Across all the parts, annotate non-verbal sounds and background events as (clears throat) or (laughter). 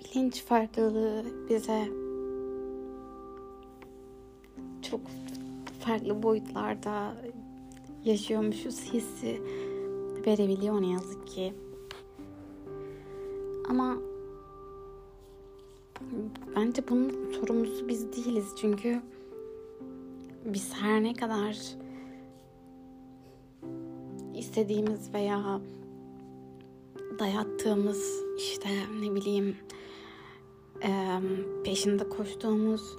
bilinç farklılığı bize çok farklı boyutlarda yaşıyormuşuz hissi verebiliyor ne yazık ki. Ama bence bunun sorumlusu biz değiliz çünkü biz her ne kadar istediğimiz veya dayattığımız işte ne bileyim peşinde koştuğumuz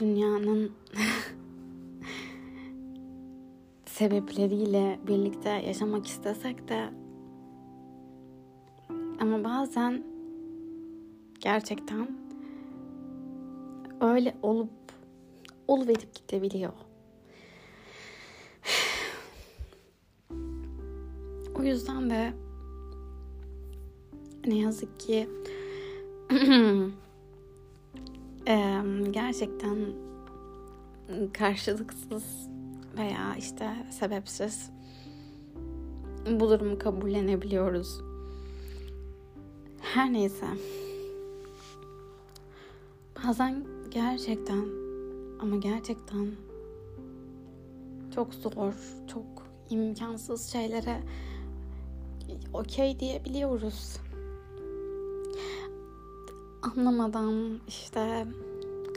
dünyanın (laughs) sebepleriyle birlikte yaşamak istesek de ama bazen gerçekten öyle olup oluverip gidebiliyor. (sighs) O yüzden de ne yazık ki (clears throat) gerçekten karşılıksız veya işte sebepsiz bu durumu kabullenebiliyoruz. Her neyse. Bazen gerçekten ama gerçekten çok zor, çok imkansız şeylere okey diyebiliyoruz. Anlamadan işte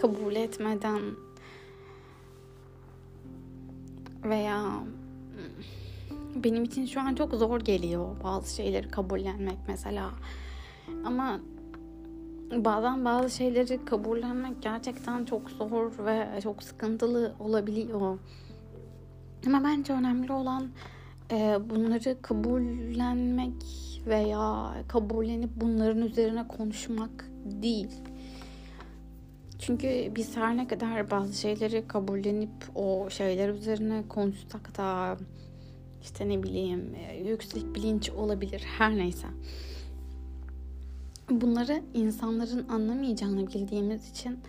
kabul etmeden veya benim için şu an çok zor geliyor bazı şeyleri kabullenmek mesela. Ama bazen bazı şeyleri kabullenmek gerçekten çok zor ve çok sıkıntılı olabiliyor. Ama bence önemli olan e, bunları kabullenmek veya kabullenip bunların üzerine konuşmak değil. Çünkü biz her ne kadar bazı şeyleri kabullenip o şeyler üzerine konuşsak da işte ne bileyim e, yüksek bilinç olabilir her neyse. Bunları insanların anlamayacağını bildiğimiz için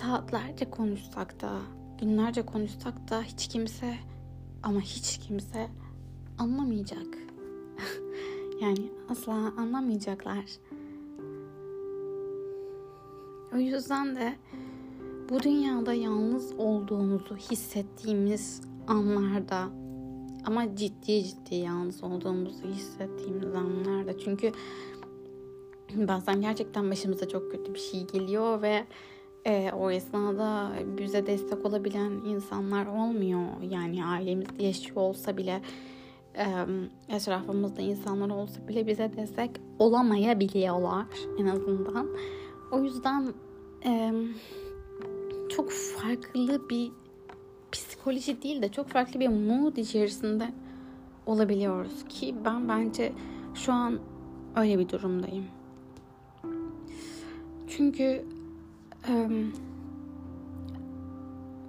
saatlerce konuşsak da günlerce konuşsak da hiç kimse ama hiç kimse anlamayacak. (laughs) yani asla anlamayacaklar. O yüzden de bu dünyada yalnız olduğumuzu hissettiğimiz anlarda ama ciddi ciddi yalnız olduğumuzu hissettiğimiz anlarda çünkü bazen gerçekten başımıza çok kötü bir şey geliyor ve e, o esnada bize destek olabilen insanlar olmuyor. Yani ailemizde yaşıyor olsa bile e, etrafımızda insanlar olsa bile bize destek olamayabiliyorlar en azından. O yüzden e, çok farklı bir psikoloji değil de çok farklı bir mood içerisinde olabiliyoruz ki ben bence şu an öyle bir durumdayım. Çünkü e,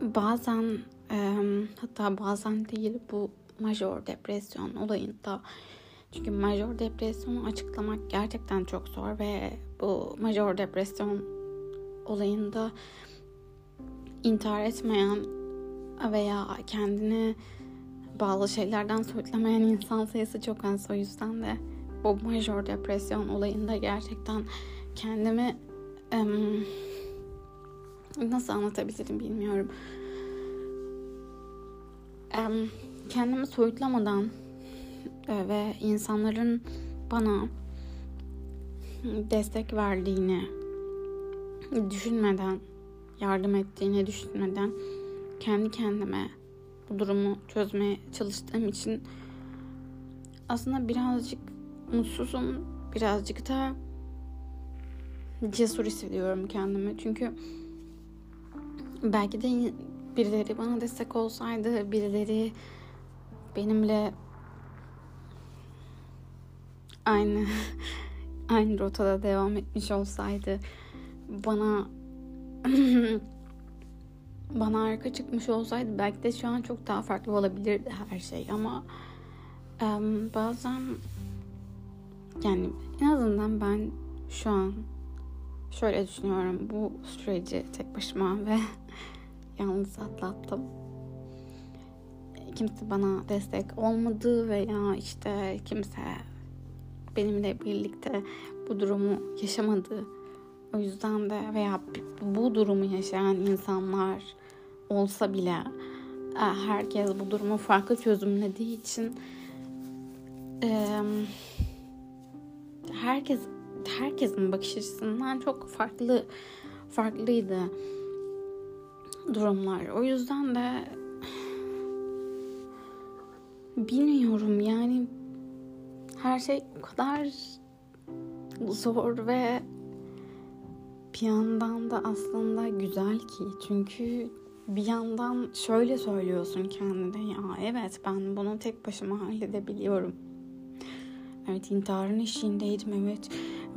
bazen e, hatta bazen değil bu major depresyon olayında çünkü major depresyonu açıklamak gerçekten çok zor ve bu major depresyon olayında intihar etmeyen veya kendini bağlı şeylerden soyutlamayan insan sayısı çok az. O yüzden de bu major depresyon olayında gerçekten kendimi nasıl anlatabilirim bilmiyorum. Kendimi soyutlamadan ve insanların bana destek verdiğini düşünmeden, yardım ettiğini düşünmeden kendi kendime bu durumu çözmeye çalıştığım için aslında birazcık mutsuzum, birazcık da cesur hissediyorum kendimi. Çünkü belki de birileri bana destek olsaydı, birileri benimle aynı. (laughs) Aynı rotada devam etmiş olsaydı bana (laughs) bana arka çıkmış olsaydı belki de şu an çok daha farklı olabilirdi her şey ama um, bazen yani en azından ben şu an şöyle düşünüyorum. Bu süreci tek başıma ve (laughs) yalnız atlattım. Kimse bana destek olmadı veya işte kimse benimle birlikte bu durumu yaşamadı. O yüzden de veya bu durumu yaşayan insanlar olsa bile e, herkes bu durumu farklı çözümlediği için herkes herkesin bakış açısından çok farklı farklıydı durumlar. O yüzden de bilmiyorum yani her şey o kadar zor ve bir yandan da aslında güzel ki çünkü bir yandan şöyle söylüyorsun kendine ya evet ben bunu tek başıma halledebiliyorum. Evet intiharın eşiğindeydim evet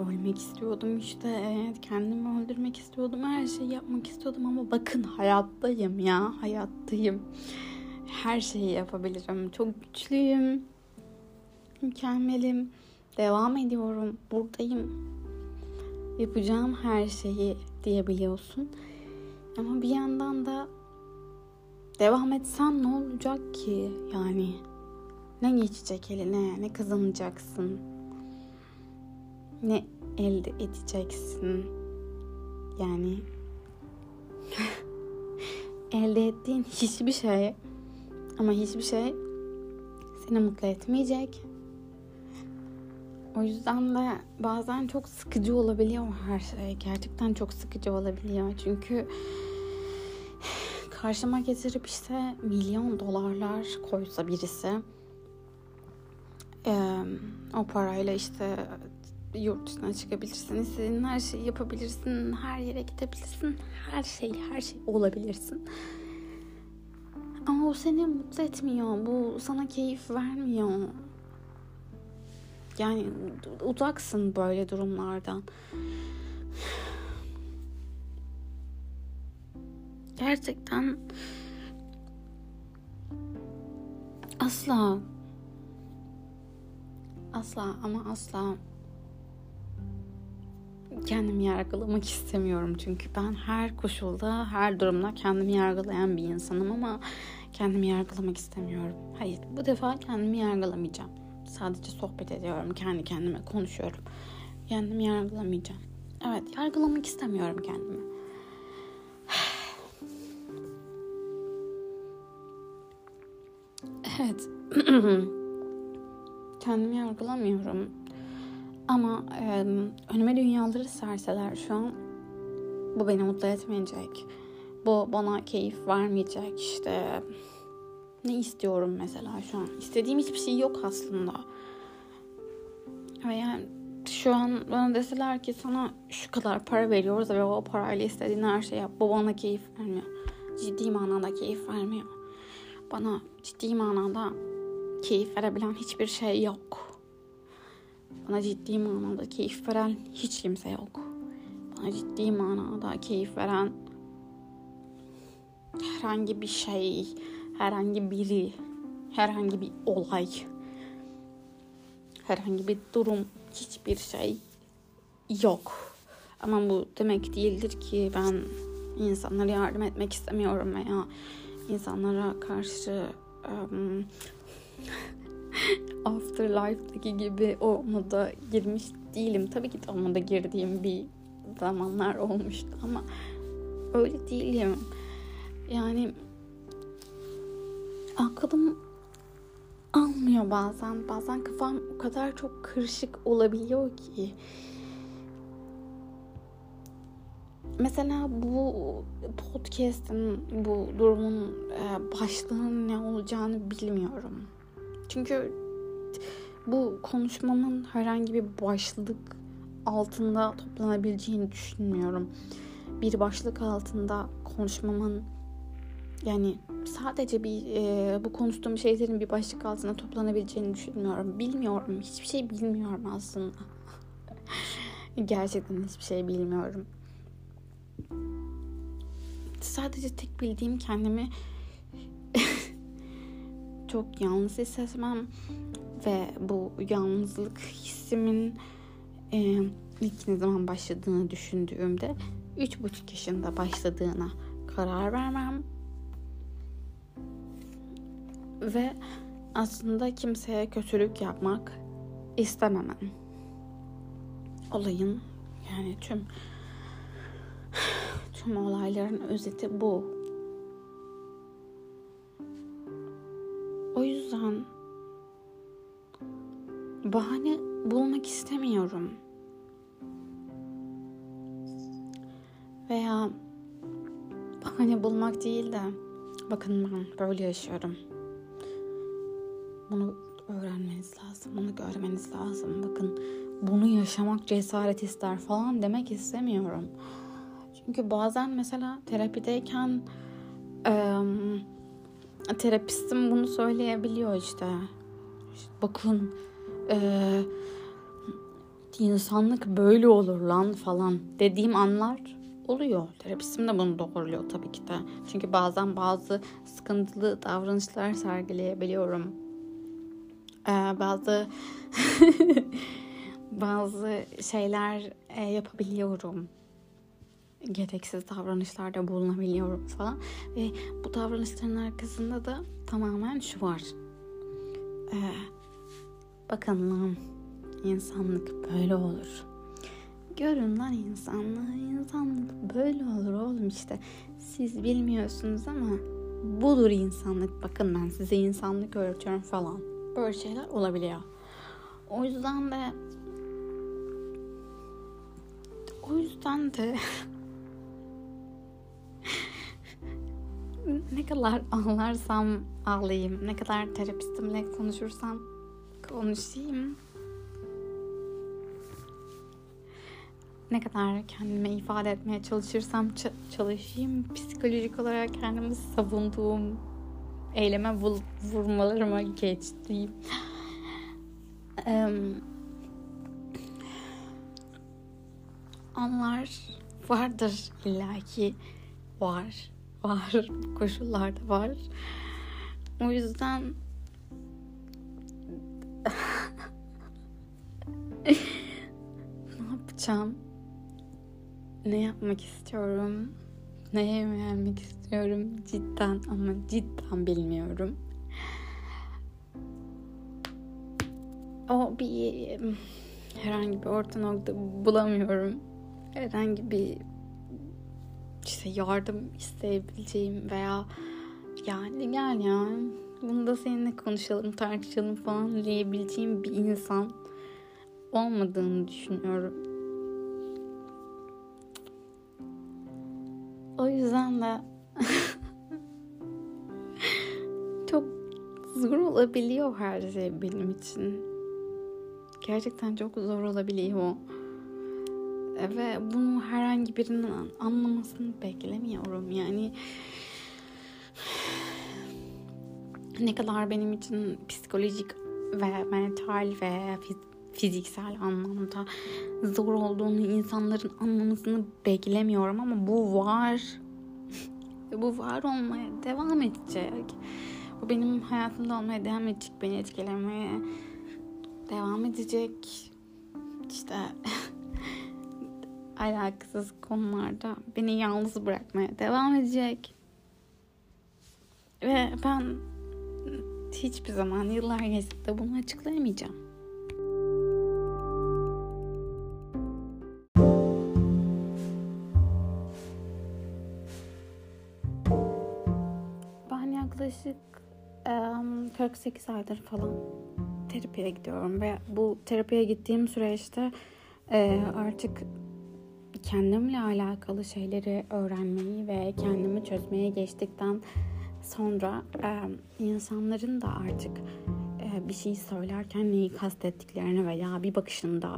ölmek istiyordum işte evet kendimi öldürmek istiyordum her şeyi yapmak istiyordum ama bakın hayattayım ya hayattayım. Her şeyi yapabilirim çok güçlüyüm mükemmelim devam ediyorum buradayım yapacağım her şeyi diyebiliyorsun. Ama bir yandan da devam etsen ne olacak ki? Yani ne geçecek eline, ne kazanacaksın, ne elde edeceksin. Yani (laughs) elde ettiğin hiçbir şey ama hiçbir şey seni mutlu etmeyecek. O yüzden de bazen çok sıkıcı olabiliyor her şey. Gerçekten çok sıkıcı olabiliyor. Çünkü karşıma getirip işte milyon dolarlar koysa birisi e, o parayla işte yurt dışına çıkabilirsin, istediğin her şeyi yapabilirsin, her yere gidebilirsin, her şey, her şey olabilirsin. Ama o seni mutlu etmiyor, bu sana keyif vermiyor. Yani uzaksın böyle durumlardan. Gerçekten asla asla ama asla kendimi yargılamak istemiyorum çünkü ben her koşulda, her durumda kendimi yargılayan bir insanım ama kendimi yargılamak istemiyorum. Hayır, bu defa kendimi yargılamayacağım. Sadece sohbet ediyorum, kendi kendime konuşuyorum. Kendimi yargılamayacağım. Evet, yargılamak istemiyorum kendimi. (sighs) Evet. (clears throat) kendimi yargılamıyorum. Ama e, önüme dünyaları serseler şu an bu beni mutlu etmeyecek. Bu bana keyif vermeyecek. İşte ne istiyorum mesela şu an? İstediğim hiçbir şey yok aslında. Ve yani şu an bana deseler ki sana şu kadar para veriyoruz ve o parayla istediğin her şeyi yap. Bu bana keyif vermiyor. Ciddi manada keyif vermiyor. Bana ciddi manada keyif verebilen hiçbir şey yok. Bana ciddi manada keyif veren hiç kimse yok. Bana ciddi manada keyif veren herhangi bir şey, herhangi biri, herhangi bir olay, herhangi bir durum, hiçbir şey yok. Ama bu demek değildir ki ben insanlara yardım etmek istemiyorum veya insanlara karşı um, (laughs) Afterlife'daki gibi o moda girmiş değilim. Tabii ki de o moda girdiğim bir zamanlar olmuştu ama öyle değilim. Yani aklım almıyor bazen. Bazen kafam o kadar çok karışık olabiliyor ki. Mesela bu podcast'in, bu durumun e, başlığının ne olacağını bilmiyorum. Çünkü bu konuşmamın herhangi bir başlık altında toplanabileceğini düşünmüyorum. Bir başlık altında konuşmamın yani sadece bir e, bu konuştuğum şeylerin bir başlık altında toplanabileceğini düşünmüyorum. Bilmiyorum. Hiçbir şey bilmiyorum aslında. (laughs) Gerçekten hiçbir şey bilmiyorum. Sadece tek bildiğim kendimi (laughs) çok yalnız hissetmem ve bu yalnızlık hissimin e, ilk ne zaman başladığını düşündüğümde üç buçuk yaşında başladığına karar vermem ve aslında kimseye kötülük yapmak istememem. olayın yani tüm tüm olayların özeti bu. O yüzden bahane bulmak istemiyorum. Veya bahane bulmak değil de bakın ben böyle yaşıyorum. Bunu öğrenmeniz lazım. Bunu görmeniz lazım. Bakın bunu yaşamak cesaret ister falan demek istemiyorum. Çünkü bazen mesela terapideyken e, terapistim bunu söyleyebiliyor işte. işte bakın e, insanlık böyle olur lan falan dediğim anlar oluyor. Terapistim de bunu doğruluyor tabii ki de. Çünkü bazen bazı sıkıntılı davranışlar sergileyebiliyorum. Ee, bazı (laughs) bazı şeyler e, yapabiliyorum. Gereksiz davranışlarda bulunabiliyorum falan. Ve bu davranışların arkasında da tamamen şu var. Ee, bakın lan insanlık böyle olur. Görün lan insanlığı. İnsanlık böyle olur oğlum işte. Siz bilmiyorsunuz ama budur insanlık. Bakın ben size insanlık öğretiyorum falan. Böyle şeyler olabiliyor. O yüzden de o yüzden de (laughs) ne kadar ağlarsam ağlayayım, ne kadar terapistimle konuşursam konuşayım, ne kadar kendime ifade etmeye çalışırsam çalışayım, psikolojik olarak kendimi savunduğum eyleme vurmalarıma geçtiğim anlar vardır illaki. Var var. Koşullarda var. O yüzden (laughs) ne yapacağım? Ne yapmak istiyorum? Neye yönelmek istiyorum cidden ama cidden bilmiyorum o bir herhangi bir orta nokta bulamıyorum herhangi bir işte yardım isteyebileceğim veya yani gel ya bunu da seninle konuşalım tartışalım falan diyebileceğim bir insan olmadığını düşünüyorum. O yüzden de zor olabiliyor her şey benim için. Gerçekten çok zor olabiliyor. Ve bunu herhangi birinin anlamasını beklemiyorum. Yani ne kadar benim için psikolojik ve mental ve fiziksel anlamda zor olduğunu insanların anlamasını beklemiyorum ama bu var. (laughs) bu var olmaya devam edecek. Bu benim hayatımda olmaya devam edecek, beni etkilemeye devam edecek. İşte (laughs) alakasız konularda beni yalnız bırakmaya devam edecek. Ve ben hiçbir zaman yıllar geçti de bunu açıklayamayacağım. 48 aydır falan terapiye gidiyorum ve bu terapiye gittiğim süreçte artık kendimle alakalı şeyleri öğrenmeyi ve kendimi çözmeye geçtikten sonra e, insanların da artık e, bir şey söylerken neyi kastettiklerini veya bir bakışında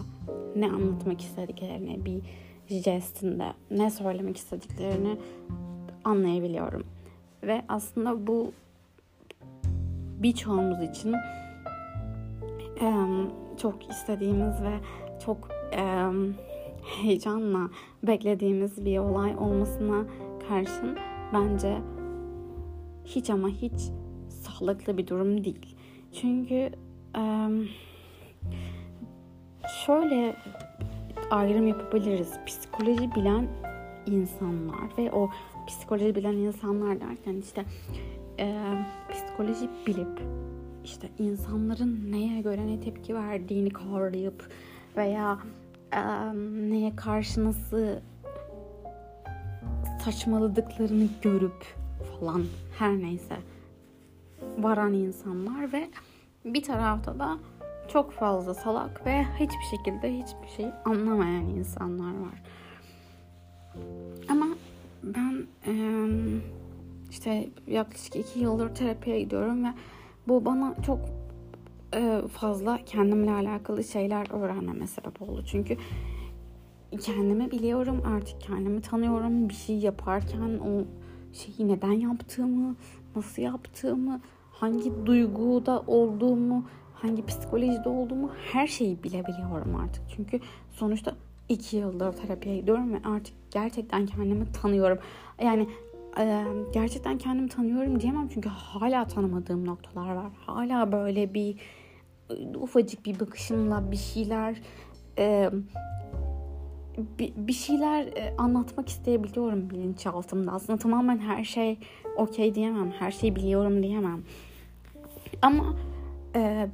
ne anlatmak istediklerini, bir jestinde ne söylemek istediklerini anlayabiliyorum. Ve aslında bu birçoğumuz için çok istediğimiz ve çok heyecanla beklediğimiz bir olay olmasına karşın bence hiç ama hiç sağlıklı bir durum değil. Çünkü şöyle ayrım yapabiliriz. Psikoloji bilen insanlar ve o psikoloji bilen insanlar derken işte e, psikoloji bilip işte insanların neye göre ne tepki verdiğini kavrayıp veya e, neye karşı nasıl saçmaladıklarını görüp falan her neyse varan insanlar ve bir tarafta da çok fazla salak ve hiçbir şekilde hiçbir şey anlamayan insanlar var. Ama ben işte yaklaşık iki yıldır terapiye gidiyorum ve bu bana çok fazla kendimle alakalı şeyler öğrenmeme sebep oldu. Çünkü kendimi biliyorum artık kendimi tanıyorum. Bir şey yaparken o şeyi neden yaptığımı nasıl yaptığımı hangi duyguda olduğumu hangi psikolojide olduğumu her şeyi bilebiliyorum artık. Çünkü sonuçta iki yıldır terapiye gidiyorum ve artık gerçekten kendimi tanıyorum. Yani gerçekten kendimi tanıyorum diyemem çünkü hala tanımadığım noktalar var hala böyle bir ufacık bir bakışımla bir şeyler bir, şeyler anlatmak isteyebiliyorum bilinçaltımda. Aslında tamamen her şey okey diyemem. Her şeyi biliyorum diyemem. Ama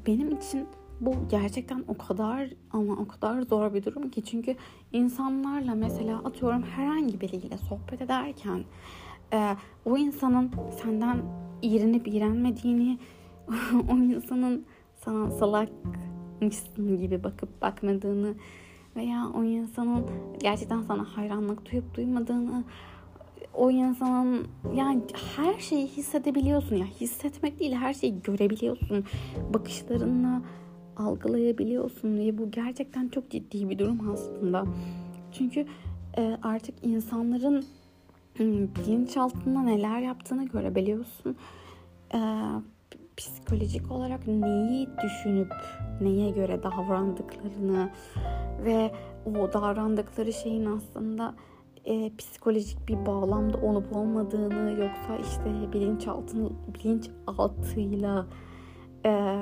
benim için bu gerçekten o kadar ama o kadar zor bir durum ki. Çünkü insanlarla mesela atıyorum herhangi biriyle sohbet ederken e, o insanın senden iğrenip iğrenmediğini (laughs) o insanın sana salakmışsın gibi bakıp bakmadığını veya o insanın gerçekten sana hayranlık duyup duymadığını o insanın yani her şeyi hissedebiliyorsun. Ya hissetmek değil her şeyi görebiliyorsun. Bakışlarınla algılayabiliyorsun diye bu gerçekten çok ciddi bir durum aslında. Çünkü e, artık insanların bilinçaltında neler yaptığını görebiliyorsun e, psikolojik olarak neyi düşünüp neye göre davrandıklarını ve o davrandıkları şeyin aslında e, psikolojik bir bağlamda olup olmadığını yoksa işte bilinçaltı bilinç altıyla e,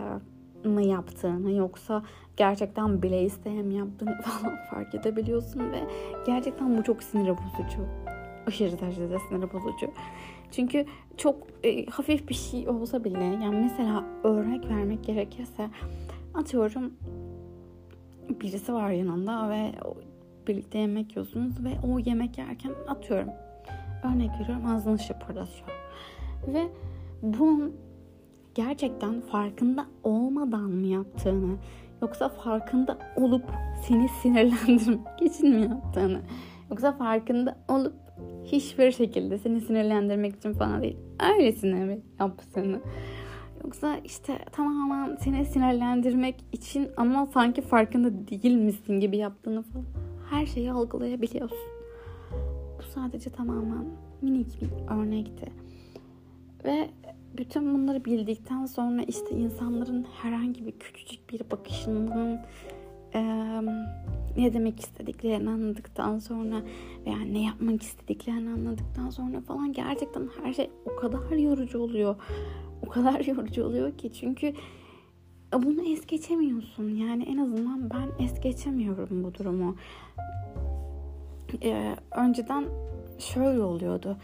mı yaptığını yoksa gerçekten bile isteyem yaptığını (laughs) falan fark edebiliyorsun ve gerçekten bu çok sinir bozucu. Aşırı derecede sinir bozucu. Çünkü çok e, hafif bir şey olsa bile yani mesela örnek vermek gerekirse atıyorum birisi var yanında ve birlikte yemek yiyorsunuz ve o yemek yerken atıyorum örnek veriyorum ağzını şıpırdatıyor. Ve bunun gerçekten farkında olmadan mı yaptığını yoksa farkında olup seni sinirlendirmek için mi yaptığını yoksa farkında olup hiçbir şekilde seni sinirlendirmek için falan değil öylesine mi yaptığını Yoksa işte tamamen seni sinirlendirmek için ama sanki farkında değil misin gibi yaptığını falan her şeyi algılayabiliyorsun. Bu sadece tamamen minik bir örnekti. Ve bütün bunları bildikten sonra işte insanların herhangi bir küçücük bir bakışından e, ne demek istediklerini anladıktan sonra veya ne yapmak istediklerini anladıktan sonra falan gerçekten her şey o kadar yorucu oluyor o kadar (laughs) yorucu oluyor ki çünkü bunu es geçemiyorsun. Yani en azından ben es geçemiyorum bu durumu. Ee, önceden şöyle oluyordu.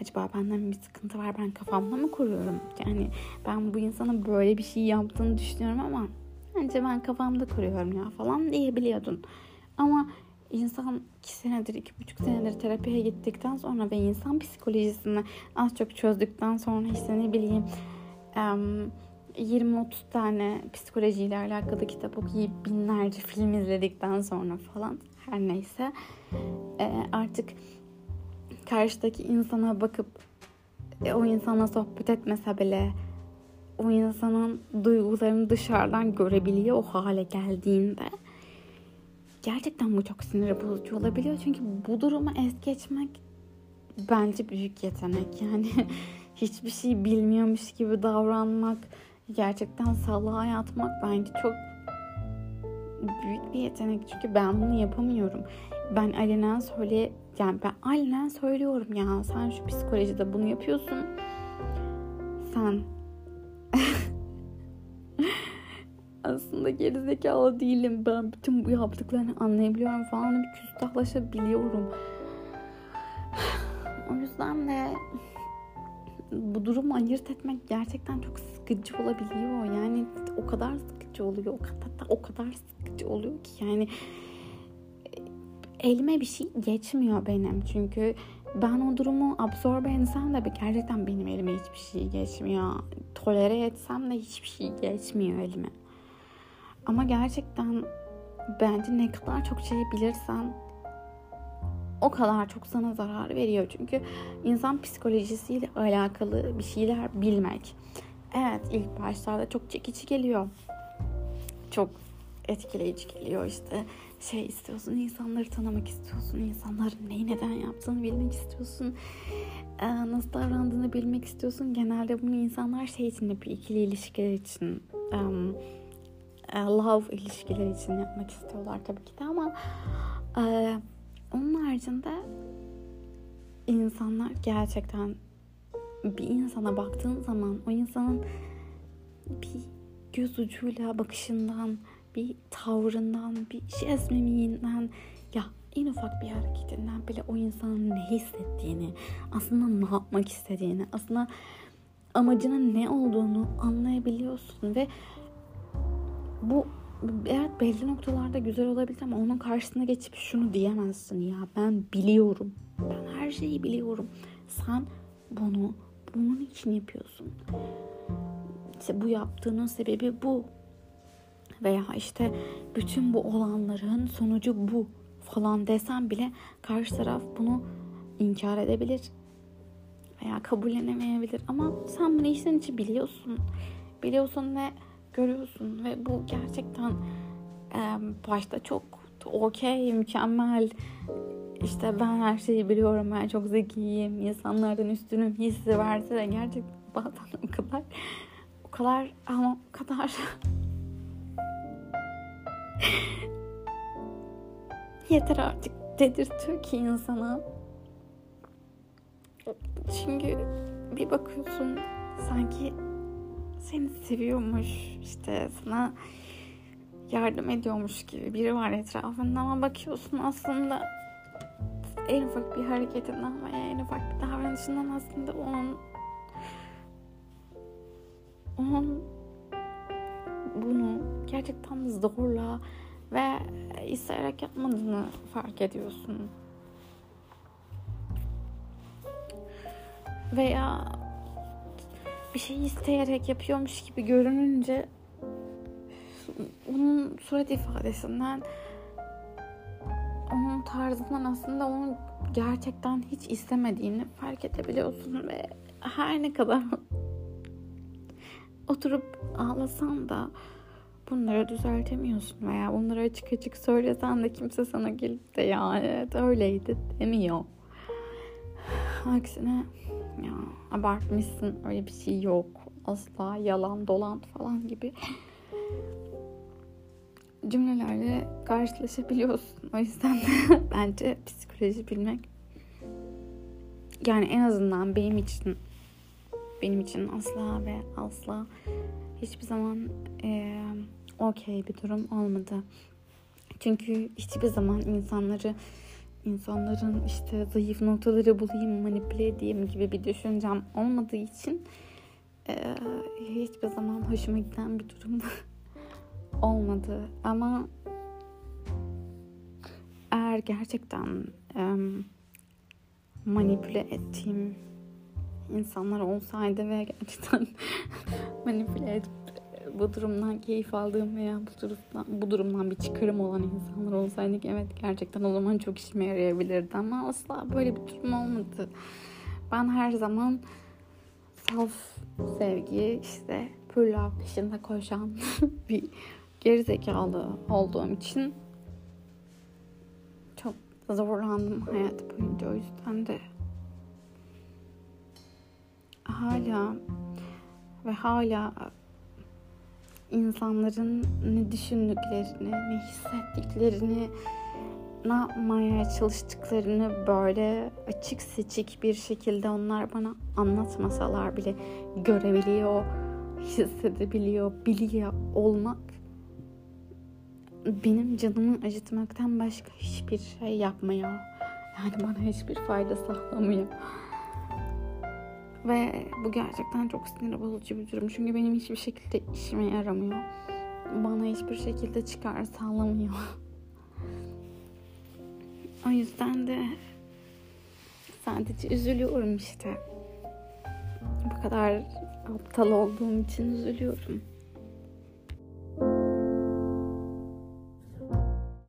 Acaba benden bir sıkıntı var ben kafamda mı kuruyorum? Yani ben bu insanın böyle bir şey yaptığını düşünüyorum ama bence ben kafamda kuruyorum ya falan diyebiliyordun. Ama insan iki senedir, iki buçuk senedir terapiye gittikten sonra ve insan psikolojisini az çok çözdükten sonra işte ne bileyim 20-30 tane psikolojiyle alakalı kitap okuyup binlerce film izledikten sonra falan her neyse artık karşıdaki insana bakıp e, o insana sohbet etmese bile o insanın duygularını dışarıdan görebiliyor o hale geldiğinde gerçekten bu çok sinir bozucu olabiliyor. Çünkü bu durumu es geçmek bence büyük yetenek. Yani (laughs) hiçbir şey bilmiyormuş gibi davranmak, gerçekten salağa yatmak bence çok büyük bir yetenek. Çünkü ben bunu yapamıyorum. Ben alenen söyle yani ben alenen söylüyorum ya sen şu psikolojide bunu yapıyorsun. Sen aslında gerizekalı değilim. Ben bütün bu yaptıklarını anlayabiliyorum falan. Bir küstahlaşabiliyorum. (sighs) o yüzden de bu durumu ayırt etmek gerçekten çok sıkıcı olabiliyor. Yani o kadar sıkıcı oluyor. O kadar o kadar sıkıcı oluyor ki yani elime bir şey geçmiyor benim. Çünkü ben o durumu absorbe etsem de gerçekten benim elime hiçbir şey geçmiyor. Tolere etsem de hiçbir şey geçmiyor elime. Ama gerçekten bence ne kadar çok şey bilirsen o kadar çok sana zarar veriyor. Çünkü insan psikolojisiyle alakalı bir şeyler bilmek. Evet ilk başlarda çok çekici geliyor. Çok etkileyici geliyor işte şey istiyorsun insanları tanımak istiyorsun insanların neyi neden yaptığını bilmek istiyorsun ee, nasıl davrandığını bilmek istiyorsun genelde bunu insanlar şey için yapıyor ikili ilişkiler için love ilişkiler için yapmak istiyorlar tabii ki de ama e, onun haricinde insanlar gerçekten bir insana baktığın zaman o insanın bir göz ucuyla bakışından bir tavrından, bir jest mimiğinden ya en ufak bir hareketinden bile o insanın ne hissettiğini, aslında ne yapmak istediğini, aslında amacının ne olduğunu anlayabiliyorsun ve bu evet belli noktalarda güzel olabilir ama onun karşısına geçip şunu diyemezsin ya ben biliyorum. Ben her şeyi biliyorum. Sen bunu bunun için yapıyorsun. İşte bu yaptığının sebebi bu veya işte bütün bu olanların sonucu bu falan desem bile karşı taraf bunu inkar edebilir veya kabullenemeyebilir ama sen bunu içten içi biliyorsun biliyorsun ve görüyorsun ve bu gerçekten e, başta çok okey mükemmel işte ben her şeyi biliyorum ben çok zekiyim insanlardan üstünüm hissi verse de gerçekten (laughs) bazen o kadar o kadar ama o kadar (laughs) Yeter artık dedirtiyor ki insana. Çünkü bir bakıyorsun sanki seni seviyormuş işte sana yardım ediyormuş gibi biri var etrafında ama bakıyorsun aslında en ufak bir hareketinden veya en ufak bir davranışından aslında onun onun bunu gerçekten zorla ve isteyerek yapmadığını fark ediyorsun. Veya bir şey isteyerek yapıyormuş gibi görününce onun surat ifadesinden onun tarzından aslında onun gerçekten hiç istemediğini fark edebiliyorsun ve her ne kadar oturup ağlasan da bunları düzeltemiyorsun veya bunları açık açık söylesen de kimse sana gelip de ya evet öyleydi demiyor. Aksine ya abartmışsın öyle bir şey yok asla yalan dolan falan gibi (gasps) cümlelerle karşılaşabiliyorsun. O yüzden de (laughs) bence psikoloji bilmek yani en azından benim için benim için asla ve asla hiçbir zaman e, okey bir durum olmadı. Çünkü hiçbir zaman insanları insanların işte zayıf noktaları bulayım, manipüle edeyim gibi bir düşüncem olmadığı için e, hiçbir zaman hoşuma giden bir durum (laughs) olmadı. Ama eğer gerçekten e, manipüle ettiğim insanlar olsaydı ve gerçekten (laughs) manipüle edip bu durumdan keyif aldığım veya bu durumdan, bu durumdan bir çıkarım olan insanlar olsaydık evet gerçekten o zaman çok işime yarayabilirdi ama asla böyle bir durum olmadı. Ben her zaman saf sevgi işte pürlav peşinde koşan (laughs) bir gerizekalı olduğum için çok zorlandım hayat boyunca o yüzden de hala ve hala insanların ne düşündüklerini, ne hissettiklerini, ne yapmaya çalıştıklarını böyle açık seçik bir şekilde onlar bana anlatmasalar bile görebiliyor, hissedebiliyor, biliyor olmak benim canımı acıtmaktan başka hiçbir şey yapmıyor. Yani bana hiçbir fayda sağlamıyor. Ve bu gerçekten çok sinir bozucu bir durum. Çünkü benim hiçbir şekilde işime yaramıyor. Bana hiçbir şekilde çıkar sağlamıyor. (laughs) O yüzden de sadece üzülüyorum işte. Bu kadar aptal olduğum için üzülüyorum.